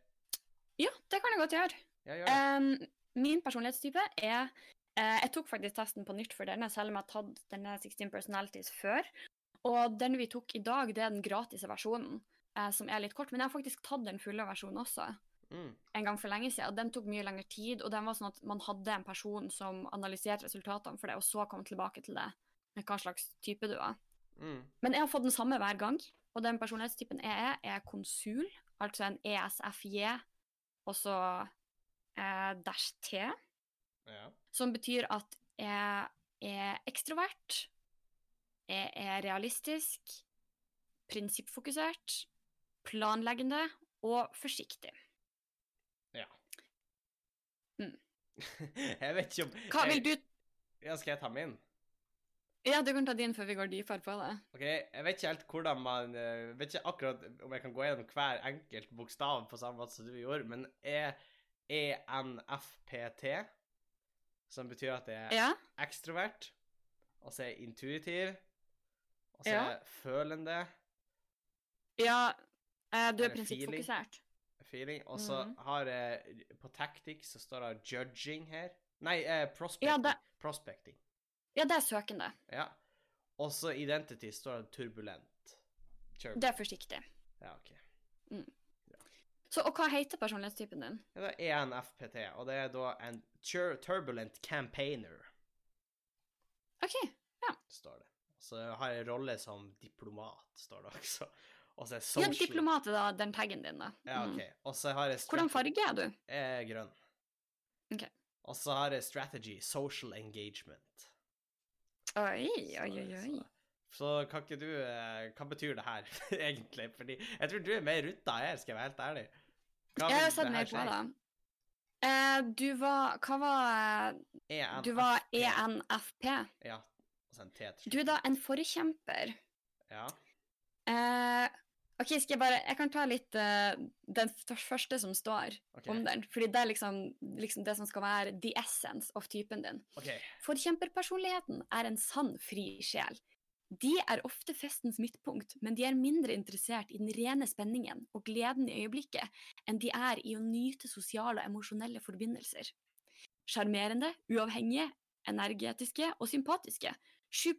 Ja, det kan jeg godt gjøre. Ja, gjør Um, min personlighetstype er uh, Jeg tok faktisk testen på nytt for denne, selv om jeg har tatt denne 16 personalities før. Og den vi tok i dag, det er den gratise versjonen, uh, som er litt kort. Men jeg har faktisk tatt den fulle versjonen også. Mm. en gang for lenge siden, og den tok mye lengre tid. Og den var sånn at man hadde en person som analyserte resultatene for det, og så kom tilbake til det med hva slags type du var. Mm. Men jeg har fått den samme hver gang, og den personlighetstypen jeg er, er konsul, altså en ESFJ, og så eh, dash T, Ja. som betyr at jeg er ekstrovert, jeg er realistisk, prinsippfokusert, planleggende og forsiktig. ja. Mm. jeg vet ikke om Hva vil du Ja, skal jeg ta min? Ja, du kan ta din før vi går dypere på det. OK, jeg vet ikke helt hvordan man jeg vet ikke akkurat om jeg kan gå gjennom hver enkelt bokstav på samme måte som du gjorde, men E ENFPT, som betyr at jeg er Ja? ekstrovert, og så er jeg intuitiv, og så Ja. er jeg følende, Ja, eh, du er prinsippfokusert. feeling, og så Mhm. har jeg På tactics så står det judging her. Nei, eh, prospecting. Ja, det- Prospecting. Ja, det er søkende. Ja. Og så identity står det turbulent. Turbulent. Det er forsiktig. Ja, OK. Så, og hva heter personlighetstypen din? Ja, det er ENFPT, og det er da en tur turbulent campaigner, OK. Ja. står det. Så har jeg rolle som diplomat, står det også. Og så er Ja, social diplomat er da den taggen din, da. Ja, Mm. OK. Og så har jeg Hvordan farge er du? Jeg er grønn. Ok. Og så har jeg strategy, social engagement. Oi, oi, oi, oi. Så, kan ikke du eh, Hva betyr det her, egentlig? Fordi jeg tror du er mer rutta her, skal jeg være helt ærlig. Hva Jeg har sett mer på det. Eh, du var Hva var ENFP. Du var E ENFP. Ja. Og så en T til Du er da en forkjemper. Ja. Eh, OK, skal jeg bare Jeg kan ta litt uh, den første som står okay. om den. Fordi det er liksom, liksom det som skal være the essence of typen din. Okay. Forkjemperpersonligheten er en sann fri sjel. De er ofte festens midtpunkt, men de er mindre interessert i den rene spenningen og gleden i øyeblikket enn de er i å nyte sosiale og emosjonelle forbindelser. Sjarmerende, uavhengige, energetiske og sympatiske. 7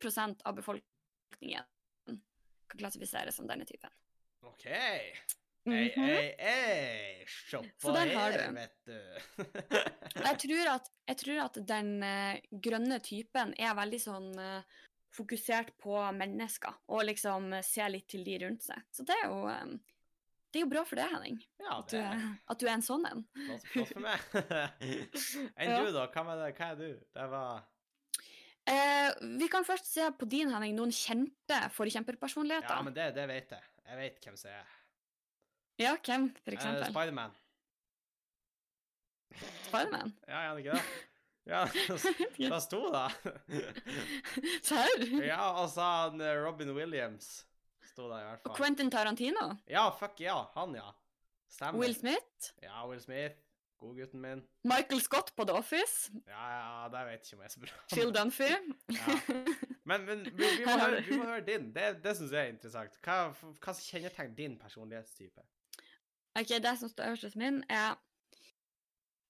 av befolkningen kan klassifiseres som denne typen. OK. Ei, ei, ei. Shoppa her, du. vet du. Jeg tror at, jeg tror at den eh, grønne typen er veldig sånn eh, fokusert på mennesker, og liksom eh, ser litt til de rundt seg. Så det er jo, det er jo bra for deg, Henning, ja, at du, at du er en sånn en. flott, flott for meg. Enn Ja. du, da? Hva, er, det? Hva er du? Det var Eh, vi kan først se på din, Henning, noen kjente forkjemperpersonligheter. Ja, men det, det vet jeg. Jeg vet hvem som er. Ja, hvem, for Eh, eksempel? Spiderman. Spiderman? Ja, er han ikke det? Ja, det sto da. Serr? Ja, og så han eh, Robin Williams sto der i hvert fall. Og. Quentin Tarantino? Ja, fuck ja, han ja. Stemmer. Will Smith? Ja, Will Smith. Godgutten min. Michael Scott på The Office? Ja, ja, det vet ikke om jeg er så bra. Chill Dunphy? Ja. Men, men vi, vi, må høre, vi må høre din. Det, det syns jeg er interessant. Hva, hva kjennetegner din personlighetstype? Ok, det som står øverst hos min, er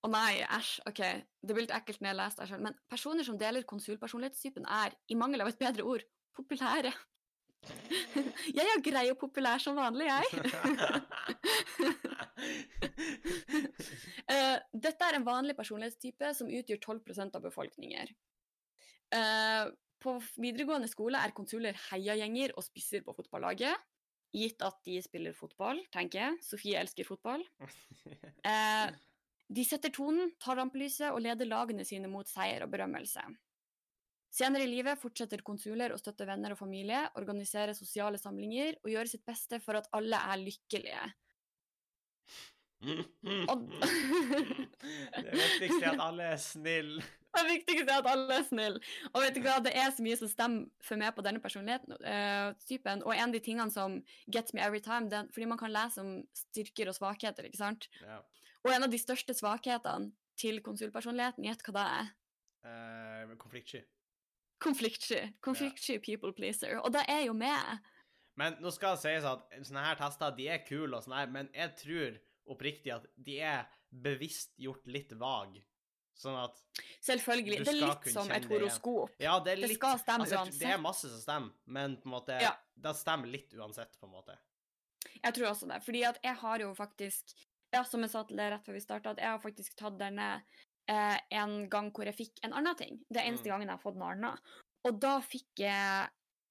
Å nei, æsj. Ok, det blir litt ekkelt når jeg leser det selv, men personer som deler konsulpersonlighetstypen, er, i mangel av et bedre ord, populære. Jeg er grei og populær som vanlig, jeg. uh, dette er en vanlig personlighetstype som utgjør 12% av befolkninger. Uh, på videregående skole er konsuler heiagjenger og spisser på fotballaget. Gitt at de spiller fotball, tenker jeg. Sofie elsker fotball. Uh, de setter tonen, tar rampelyset og leder lagene sine mot seier og berømmelse. Senere i livet fortsetter konsuler å støtte venner og familie, organisere sosiale samlinger og gjøre sitt beste for at alle er lykkelige. Og det viktigste er at alle er snille. Det viktigste er at alle er snille. Og vet du hva, det er så mye som stemmer for meg på denne personlighetstypen. og en av de tingene som gets me every time, den, fordi man kan lese om styrker og svakheter, ikke sant. Ja. Og en av de største svakhetene til konsulpersonligheten, gjett hva det er? Uh, konfliktsky. Konfliktsky. Konfliktsky people pleaser. Og det er jo med. Men nå skal det sies at sånne her tester de er kule, og sånn her, men jeg tror oppriktig at de er bevisst gjort litt vag. Sånn at Selvfølgelig. Det er litt som et horoskop. Ja, det er Det skal stemme altså, uansett. Det er masse som stemmer, men på en måte Ja. Det stemmer litt uansett, på en måte. Jeg tror også det. Fordi at jeg har jo faktisk Ja, som jeg sa til deg rett før vi starta, at jeg har faktisk tatt denne eh, en gang hvor jeg fikk en annen ting. Det er eneste Mm. gangen jeg har fått noe annet. Og da fikk jeg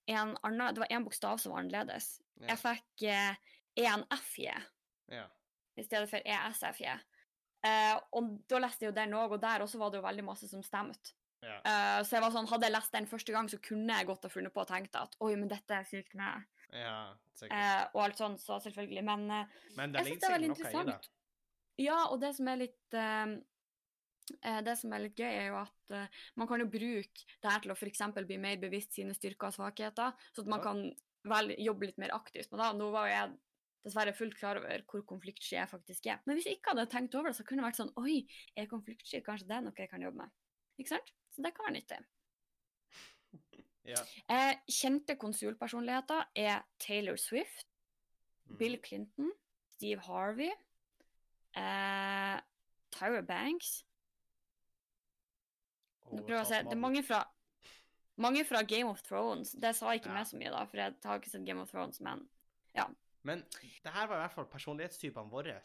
en annen Det var en bokstav som var annerledes. Ja. Jeg fikk eh, ENFJ Ja. i stedet for ESFJ. Eh, og da leste jeg jo den òg, og der også var det jo veldig masse som stemte. ja. Uh, så jeg var sånn, hadde jeg lest den første gang, så kunne jeg godt ha funnet på og tenkt at oi, men dette er sykt med. ja. Eh, og alt sånt, så selvfølgelig. Men uh, men det jeg syns det er veldig interessant. Ja, og det som er litt det som er litt gøy, er jo at eh, man kan jo bruke det her til å f.eks. bli mer bevisst sine styrker og svakheter, så at man kan vel jobbe litt mer aktivt med det. Nå var jo jeg dessverre fullt klar over hvor konfliktsky jeg faktisk er. Men hvis jeg ikke hadde tenkt over det, så kunne det vært sånn Oi, er konfliktsky, kanskje det er noe jeg kan jobbe med. Ikke sant? Så det kan være nyttig. Ja. Eh, kjente konsulpersonligheter er Taylor Swift, mm. Bill Clinton, Steve Harvey, eh, Tyra Banks Jeg å se. Det er mange fra, mange fra Game of Thrones. Det sa ikke Ja. meg så mye, da, for jeg har ikke sett Game of Thrones, men Men det her var i hvert fall personlighetstypene våre.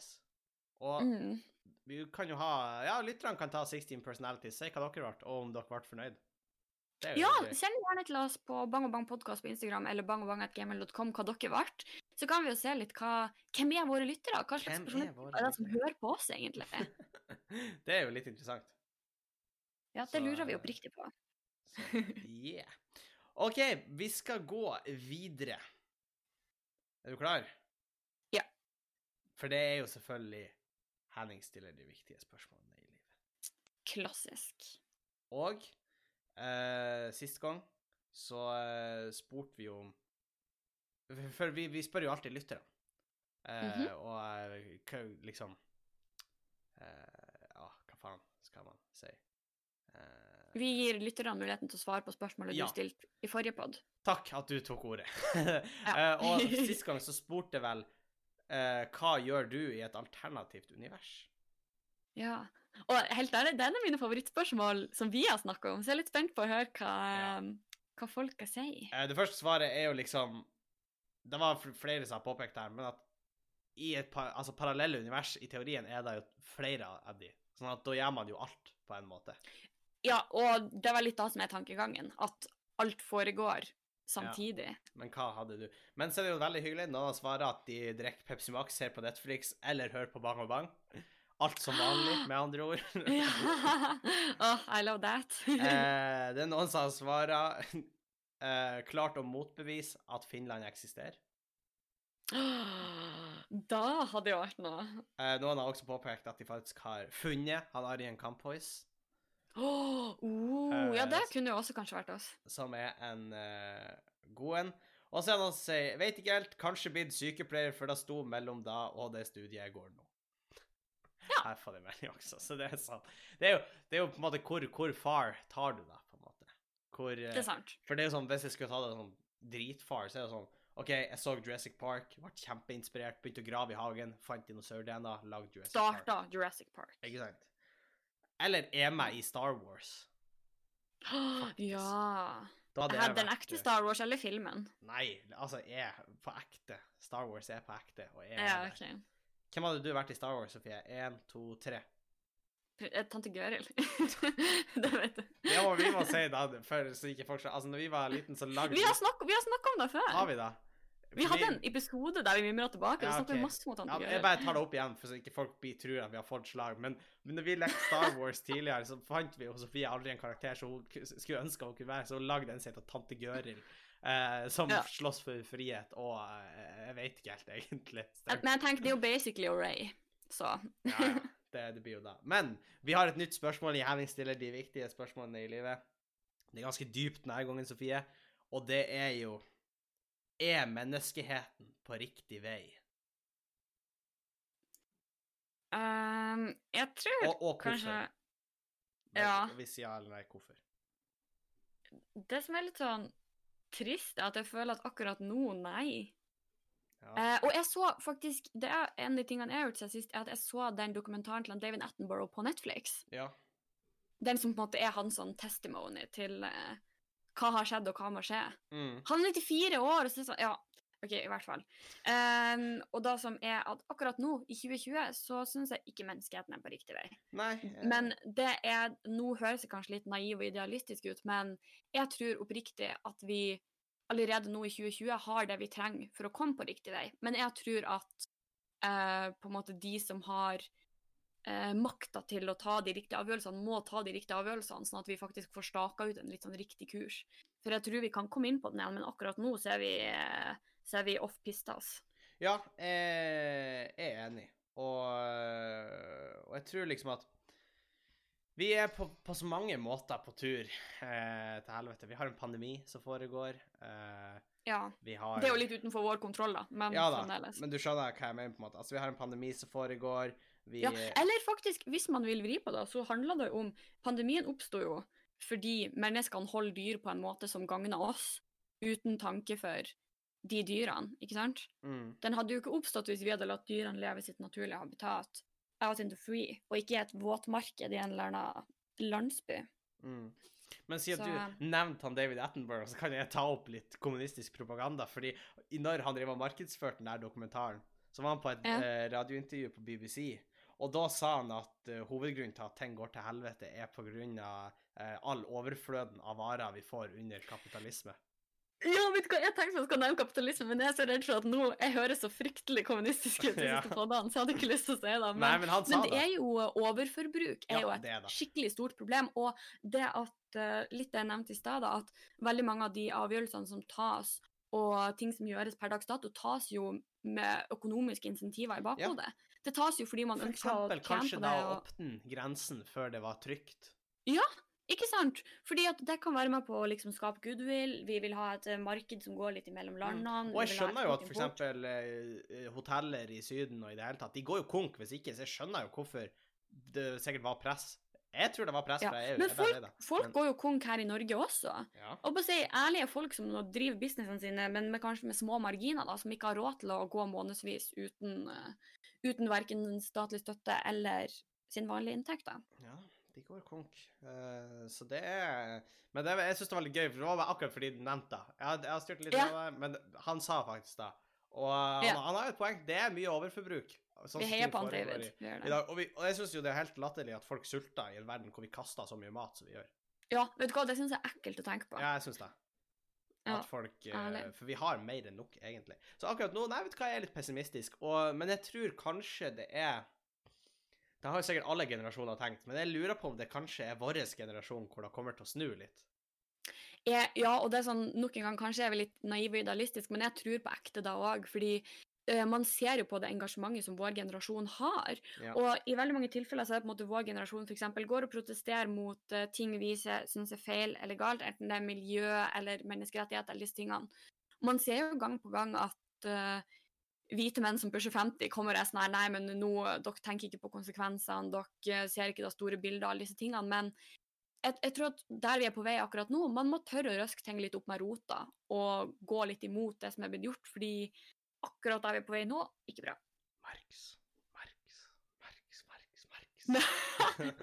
Og mm. vi kan jo ha Ja, lytterne kan ta 16 personalities, si hva dere ble, og om dere ble fornøyd. Ja, send gjerne til oss på Bang og Bang podcast på Instagram eller bangogbang.gmail.com hva dere ble. Så kan vi jo se litt hva Hvem er våre lyttere? Hva slags er våre er det som hører på oss, egentlig? det er jo litt interessant. Ja, det Så, lurer vi oppriktig på. Så, yeah. OK, vi skal gå videre. Er du klar? Ja. For det er jo selvfølgelig Henning stiller de viktige spørsmålene i livet. Klassisk. Og eh, sist gang så eh, spurte vi om For- vi, vi spør jo alltid lytterne. Eh, Mhm. Og eh, liksom eh, Ja, hva faen skal man si? Eh, Vi gir lytterne muligheten til å svare på spørsmålet Ja. du stilte i forrige pod. Takk at du tok ordet. Ja. Eh, og sist gang så spurte jeg vel uh, hva gjør du i et alternativt univers? Ja. Og helt ærlig, det er mine favorittspørsmål som vi har snakka om, så jeg er litt spent på å høre hva, Ja. hva folk sier. si. Eh, det første svaret er jo liksom Det var flere som har påpekt her, men at i et par, altså parallelle univers, i teorien, er det jo flere av de. Sånn at da gjør man jo alt, på en måte. Ja, og det var litt da som er tankegangen, at alt foregår samtidig. Men hva hadde du? Men så er det jo veldig hyggelig. Noen svarer at de drikker Pepsi Max, ser på Netflix eller hører på Bang og Bang. Alt som vanlig, med andre ord. Ja. oh, I love that. eh, det er noen som har svaret eh, klart å motbevise at Finland eksisterer. da hadde det vært noe. Eh, noen har også påpekt at de faktisk har funnet han Arjen Kamphois, Oh, oh, ja, det kunne jo også kanskje vært oss. som er en uh, god en. Og så er det han sier Vet ikke helt, kanskje blitt sykepleier, for det sto mellom da og det studiet jeg går nå. Ja. Her får de melding også, så det er sant. Det er jo, det er jo på en måte hvor, hvor far tar du deg, på en måte. Hvor, uh, Det er sant. For det er jo sånn, hvis jeg skulle ta det sånn dritfar, så er det sånn OK, jeg så Jurassic Park, ble kjempeinspirert, begynte å grave i hagen, fant dinosaur-DNA, lagde Jurassic Park. Starta Jurassic Park. Ikke sant? Eller er meg i Star Wars. Ja. Da hadde Jeg hadde vært... den ekte eh, Star Wars eller filmen. Nei, altså, er på ekte. Star Wars er på ekte, og er Ja, okay. Hvem hadde du vært i Star Wars, Sofie? Én, to, tre. Eh, Tante Gøril. det vet du. Ja, og vi må si da, for så ikke folk Altså, når vi var liten, så lagde Vi har snakka om det før. Har vi det? Vi hadde en episode der vi mimra tilbake. Ja, okay. masse mot Ja, jeg bare tar det opp igjen, for så ikke folk blir, tror at vi har fått slag. Men, men når vi lekte Star Wars tidligere, så fant vi jo Sofie aldri en karakter som hun skulle ønske hun kunne være, så hun lagde en som heter Tante Gøril. Eh, som Ja. slåss for frihet og eh, Jeg vet ikke helt, egentlig. Men jeg tenker, det er jo basically Ray, så Ja, ja. Det, det blir jo da. Men vi har et nytt spørsmål. Jævling stiller de viktige spørsmålene i livet. Det er ganske dypt denne gangen, Sofie, og det er jo Er menneskeheten på riktig vei? Um, Jeg tror Og, og kanskje Men ja. Hvis ja eller nei, hvorfor? Det som er litt sånn trist, er at jeg føler at akkurat nå, nei. Ja. Eh, og jeg så faktisk Det er en av de tingene jeg har gjort siden sist, er at jeg så den dokumentaren til David Attenborough på Netflix. ja. Den som på en måte er hans sånn testimony til eh, hva har skjedd, og hva må skje. Mm. Han er 94 år, og så er sånn Ja, OK, i hvert fall. Um, og da som er at akkurat nå, i 2020, så syns jeg ikke menneskeheten er på riktig vei. Nei ja. Men det er Nå høres det kanskje litt naiv og idealistisk ut, men jeg tror oppriktig at vi allerede nå i 2020 har det vi trenger for å komme på riktig vei. Men jeg tror at uh, på en måte de som har eh, makta til å ta de riktige avgjørelsene, må ta de riktige avgjørelsene, sånn at vi faktisk får staka ut en litt sånn riktig kurs. For jeg tror vi kan komme inn på den igjen, men akkurat nå så er vi, eh, så er vi off pistas. Ja, jeg er enig. Og, og jeg tror liksom at vi er på, på så mange måter på tur eh, til helvete. Vi har en pandemi som foregår. Eh, Ja. vi har Det er jo litt utenfor vår kontroll, da, men Ja da, fremdeles. men du skjønner hva jeg mener, på en måte. Altså, vi har en pandemi som foregår. Vi Ja, eller faktisk, hvis man vil vri på det, så handler det om Pandemien oppsto jo fordi menneskene holder dyr på en måte som gagner oss, uten tanke for de dyrene, ikke sant? mm, Den hadde jo ikke oppstått hvis vi hadde latt dyrene leve i sitt naturlige habitat, out into free, og ikke i et våtmarked i en eller annen landsby. mm. Men siden Så- du nevnte han David Attenborough, så kan jeg ta opp litt kommunistisk propaganda. fordi når han drev og markedsførte den der dokumentaren, så var han på et Ja. eh, radiointervju på BBC. Og da sa han at uh, hovedgrunnen til at ting går til helvete, er på grunn av eh, all overfløden av varer vi får under kapitalisme. Ja, vet du hva, jeg tenkte jeg skulle nevne kapitalisme, men jeg er så redd for at nå jeg høres så fryktelig kommunistisk ut, Ja. så jeg hadde ikke lyst til å si det. Men, Nei, men Men det det. er jo overforbruk er Ja, jo et er skikkelig stort problem. Og det at, uh, litt det jeg nevnte i sted, at veldig mange av de avgjørelsene som tas, og ting som gjøres per dags dato, tas jo med økonomiske insentiver i bakhodet. Det tas jo fordi man For ønsker å eksempel det. kanskje da opp å åpne grensen før det var trygt. Ja, ikke sant? Fordi at det kan være med på å liksom skape goodwill. Vi vil ha et eh, marked som går litt imellom landene. Mm. Og jeg skjønner jo at f.eks. eksempel eh, hoteller i Syden og i det hele tatt, de går jo konk hvis ikke, så jeg skjønner jo hvorfor det sikkert var press. Jeg tror det var press fra EU. Men folk, det. folk Men- går jo konk her i Norge også. Ja. Og på å si ærlige folk som driver businessene sine, men med, kanskje med små marginer, da, som ikke har råd til å gå månedsvis uten, uh, uten verken statlig støtte eller sin vanlige inntekt. Da. Ja, de går konk. Uh, så det er Men det, jeg syns det var veldig gøy, for det var akkurat fordi du nevnte det. Jeg, har- jeg har styrt litt Ja. av det, men han sa faktisk det. Og han, Ja. han har jo et poeng. Det er mye overforbruk. Sånn Vi heier på han David. i- Vi gjør det. og, vi, og jeg syns jo det er helt latterlig at folk sulter i en verden hvor vi kaster så mye mat som vi gjør. Ja, vet du hva, det syns jeg er ekkelt å tenke på. Ja, jeg syns det. Ja, At folk eh, ærlig. For vi har mer enn nok, egentlig. Så akkurat nå, nei, vet du hva, jeg er litt pessimistisk. Og, men jeg tror kanskje det er Det har jo sikkert alle generasjoner tenkt, men jeg lurer på om det kanskje er vår generasjon hvor det kommer til å snu litt. Jeg, ja, og det er sånn, nok en gang, kanskje er vi litt naive og idealistisk, men jeg tror på ekte da òg, fordi eh, man ser jo på det engasjementet som vår generasjon har. Ja. Og i veldig mange tilfeller så er det på en måte vår generasjon eksempel, går og protesterer mot uh, ting vi syns er feil eller galt, enten det er miljø eller menneskerettigheter eller disse tingene. Man ser jo gang på gang at uh, hvite menn som pusher 50, kommer og er sånn her Nei, men nå, dere tenker ikke på konsekvensene, dere ser ikke det store bildet, alle disse tingene. Men jeg, jeg tror at der vi er på vei akkurat nå, man må tørre å røske ting litt opp med rota og gå litt imot det som er blitt gjort, fordi akkurat der vi er på vei nå, ikke bra. Marx, Marx, Marx, Marx, Marx.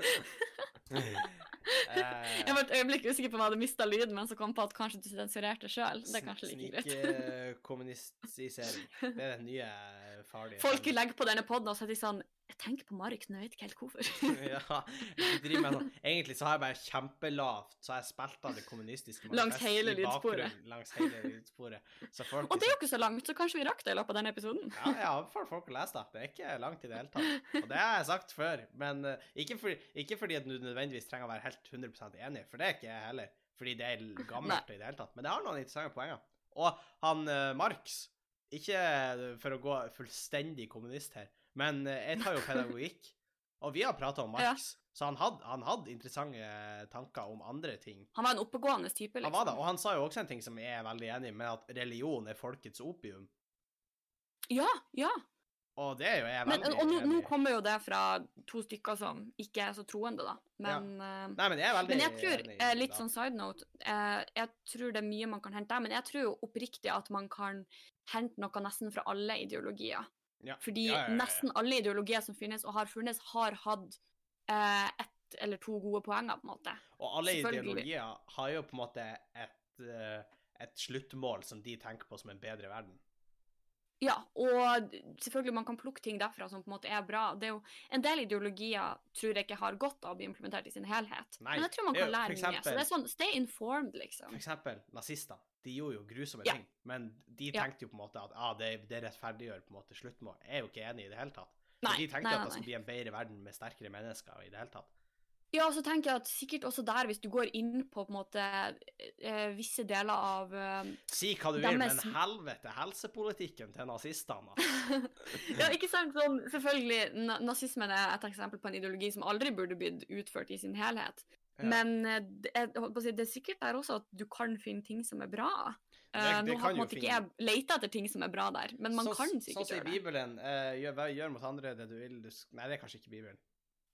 Eh, Jeg var et øyeblikk usikker på om jeg hadde mista lyden, men så kom på at kanskje du sensurerte sjøl. Det er kanskje like greit. Snikkommunistisering. Det er den nye farlige. Folk legger på denne poden og så er de sånn Jeg tenker på Marit, men jeg vet ikke helt hvorfor. ja, jeg driver med sånn Egentlig så har jeg bare kjempelavt Så har jeg spilt av det kommunistiske Langs hele lydsporet. Langs hele lydsporet. Og det er jo ikke så langt, så kanskje vi rakk det i løpet av denne episoden. Ja, jeg anbefaler folk å lese det. Det er ikke langt i det hele tatt. Og det har jeg sagt før. Men eh, ikke, fordi, ikke fordi at du nødvendigvis trenger å være helt 100% enig, for det er ikke jeg heller. Fordi det er gammelt i det hele tatt. Men det har noen interessante poenger. Og han uh, Marx Ikke for å gå fullstendig kommunist her, men eh, jeg tar jo pedagogikk. Og vi har prata om Marx, så han hadde, han hadde interessante tanker om andre ting. Han var en oppegående type, liksom. Han var det, og han sa jo også en ting som jeg er veldig enig i, med at religion er folkets opium. Ja, ja. Og det er jo jeg Men, veldig og nå, nå kommer jo det fra to stykker som ikke er så troende, da. Men, ja. Nei, men jeg men jeg tror, enig eh, litt sånn side note, eh, jeg tror det er mye man kan hente der, men jeg tror jo oppriktig at man kan hente noe nesten fra alle ideologier. Ja. Fordi Ja, ja, nesten alle ideologier som finnes og har funnes, har hatt eh, ett eller to gode poenger, på en måte. Og alle ideologier har jo på en måte et, eh, et sluttmål som de tenker på som en bedre verden. Ja, og selvfølgelig man kan plukke ting derfra som på en måte er bra. Det er jo, en del ideologier tror jeg ikke har godt av å bli implementert i sin helhet. Nei, Men jeg tror man kan jo lære mye. Så det er sånn, stay informed, liksom. For eksempel nazister. De gjorde jo grusomme Ja. ting, men de tenkte jo på en måte at ah, det, det rettferdiggjør på en måte sluttmål. Jeg er jo ikke enig i det hele tatt. Nei, de tenkte nei, at nei, det skulle bli en bedre verden med sterkere mennesker i det hele tatt. Ja, så tenker jeg at sikkert også der, hvis du går inn på på en måte eh, visse deler av eh, Si hva du vil, men helvete, helsepolitikken til nazistene. Ja, ikke sant? Sånn, selvfølgelig, nazismen er et eksempel på en ideologi som aldri burde blitt utført i sin helhet. Ja. Men eh, det, det er sikkert der også at du kan finne ting som er bra. Det- Eh, det nå har kan en ikke jeg leita etter ting som er bra der, men man så, kan Sånn sikkert som i gjøre det. Bibelen, uh, gjør, gjør mot andre det du vil du Nei, det er kanskje ikke Bibelen.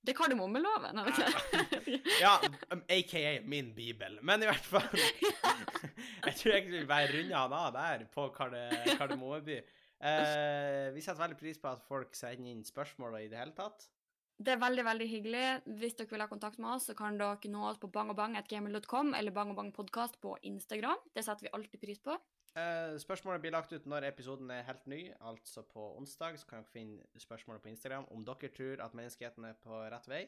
Det er kardemommeloven, er det ikke? Ja, um, aka min bibel. Men i hvert fall Jeg tror egentlig vi bare runder han av der, på Karde- Kardemommeby. Uh, vi setter veldig pris på at folk sender inn spørsmål i det hele tatt. Det er veldig veldig hyggelig. Hvis dere vil ha kontakt med oss, så kan dere nå oss på bangobang.gamer.com eller bangobangpodkast på Instagram. Det setter vi alltid pris på. Uh, spørsmålet blir lagt ut når episoden er helt ny, altså på onsdag. Så kan dere finne spørsmålet på Instagram om dere tror at menneskeheten er på rett vei.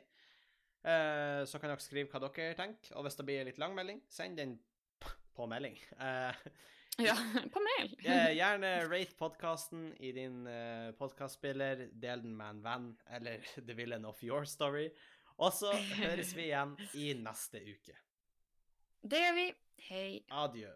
Uh, så kan dere skrive hva dere tenker, og hvis det blir litt lang melding, send den på melding. Eh, Ja, på mail. Eh, gjerne rate podkasten i din uh, podkastspiller. Del den med en venn eller the villain of your story. Og så høres vi igjen i neste uke. Det gjør vi. Hei. Adjø.